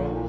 Oh.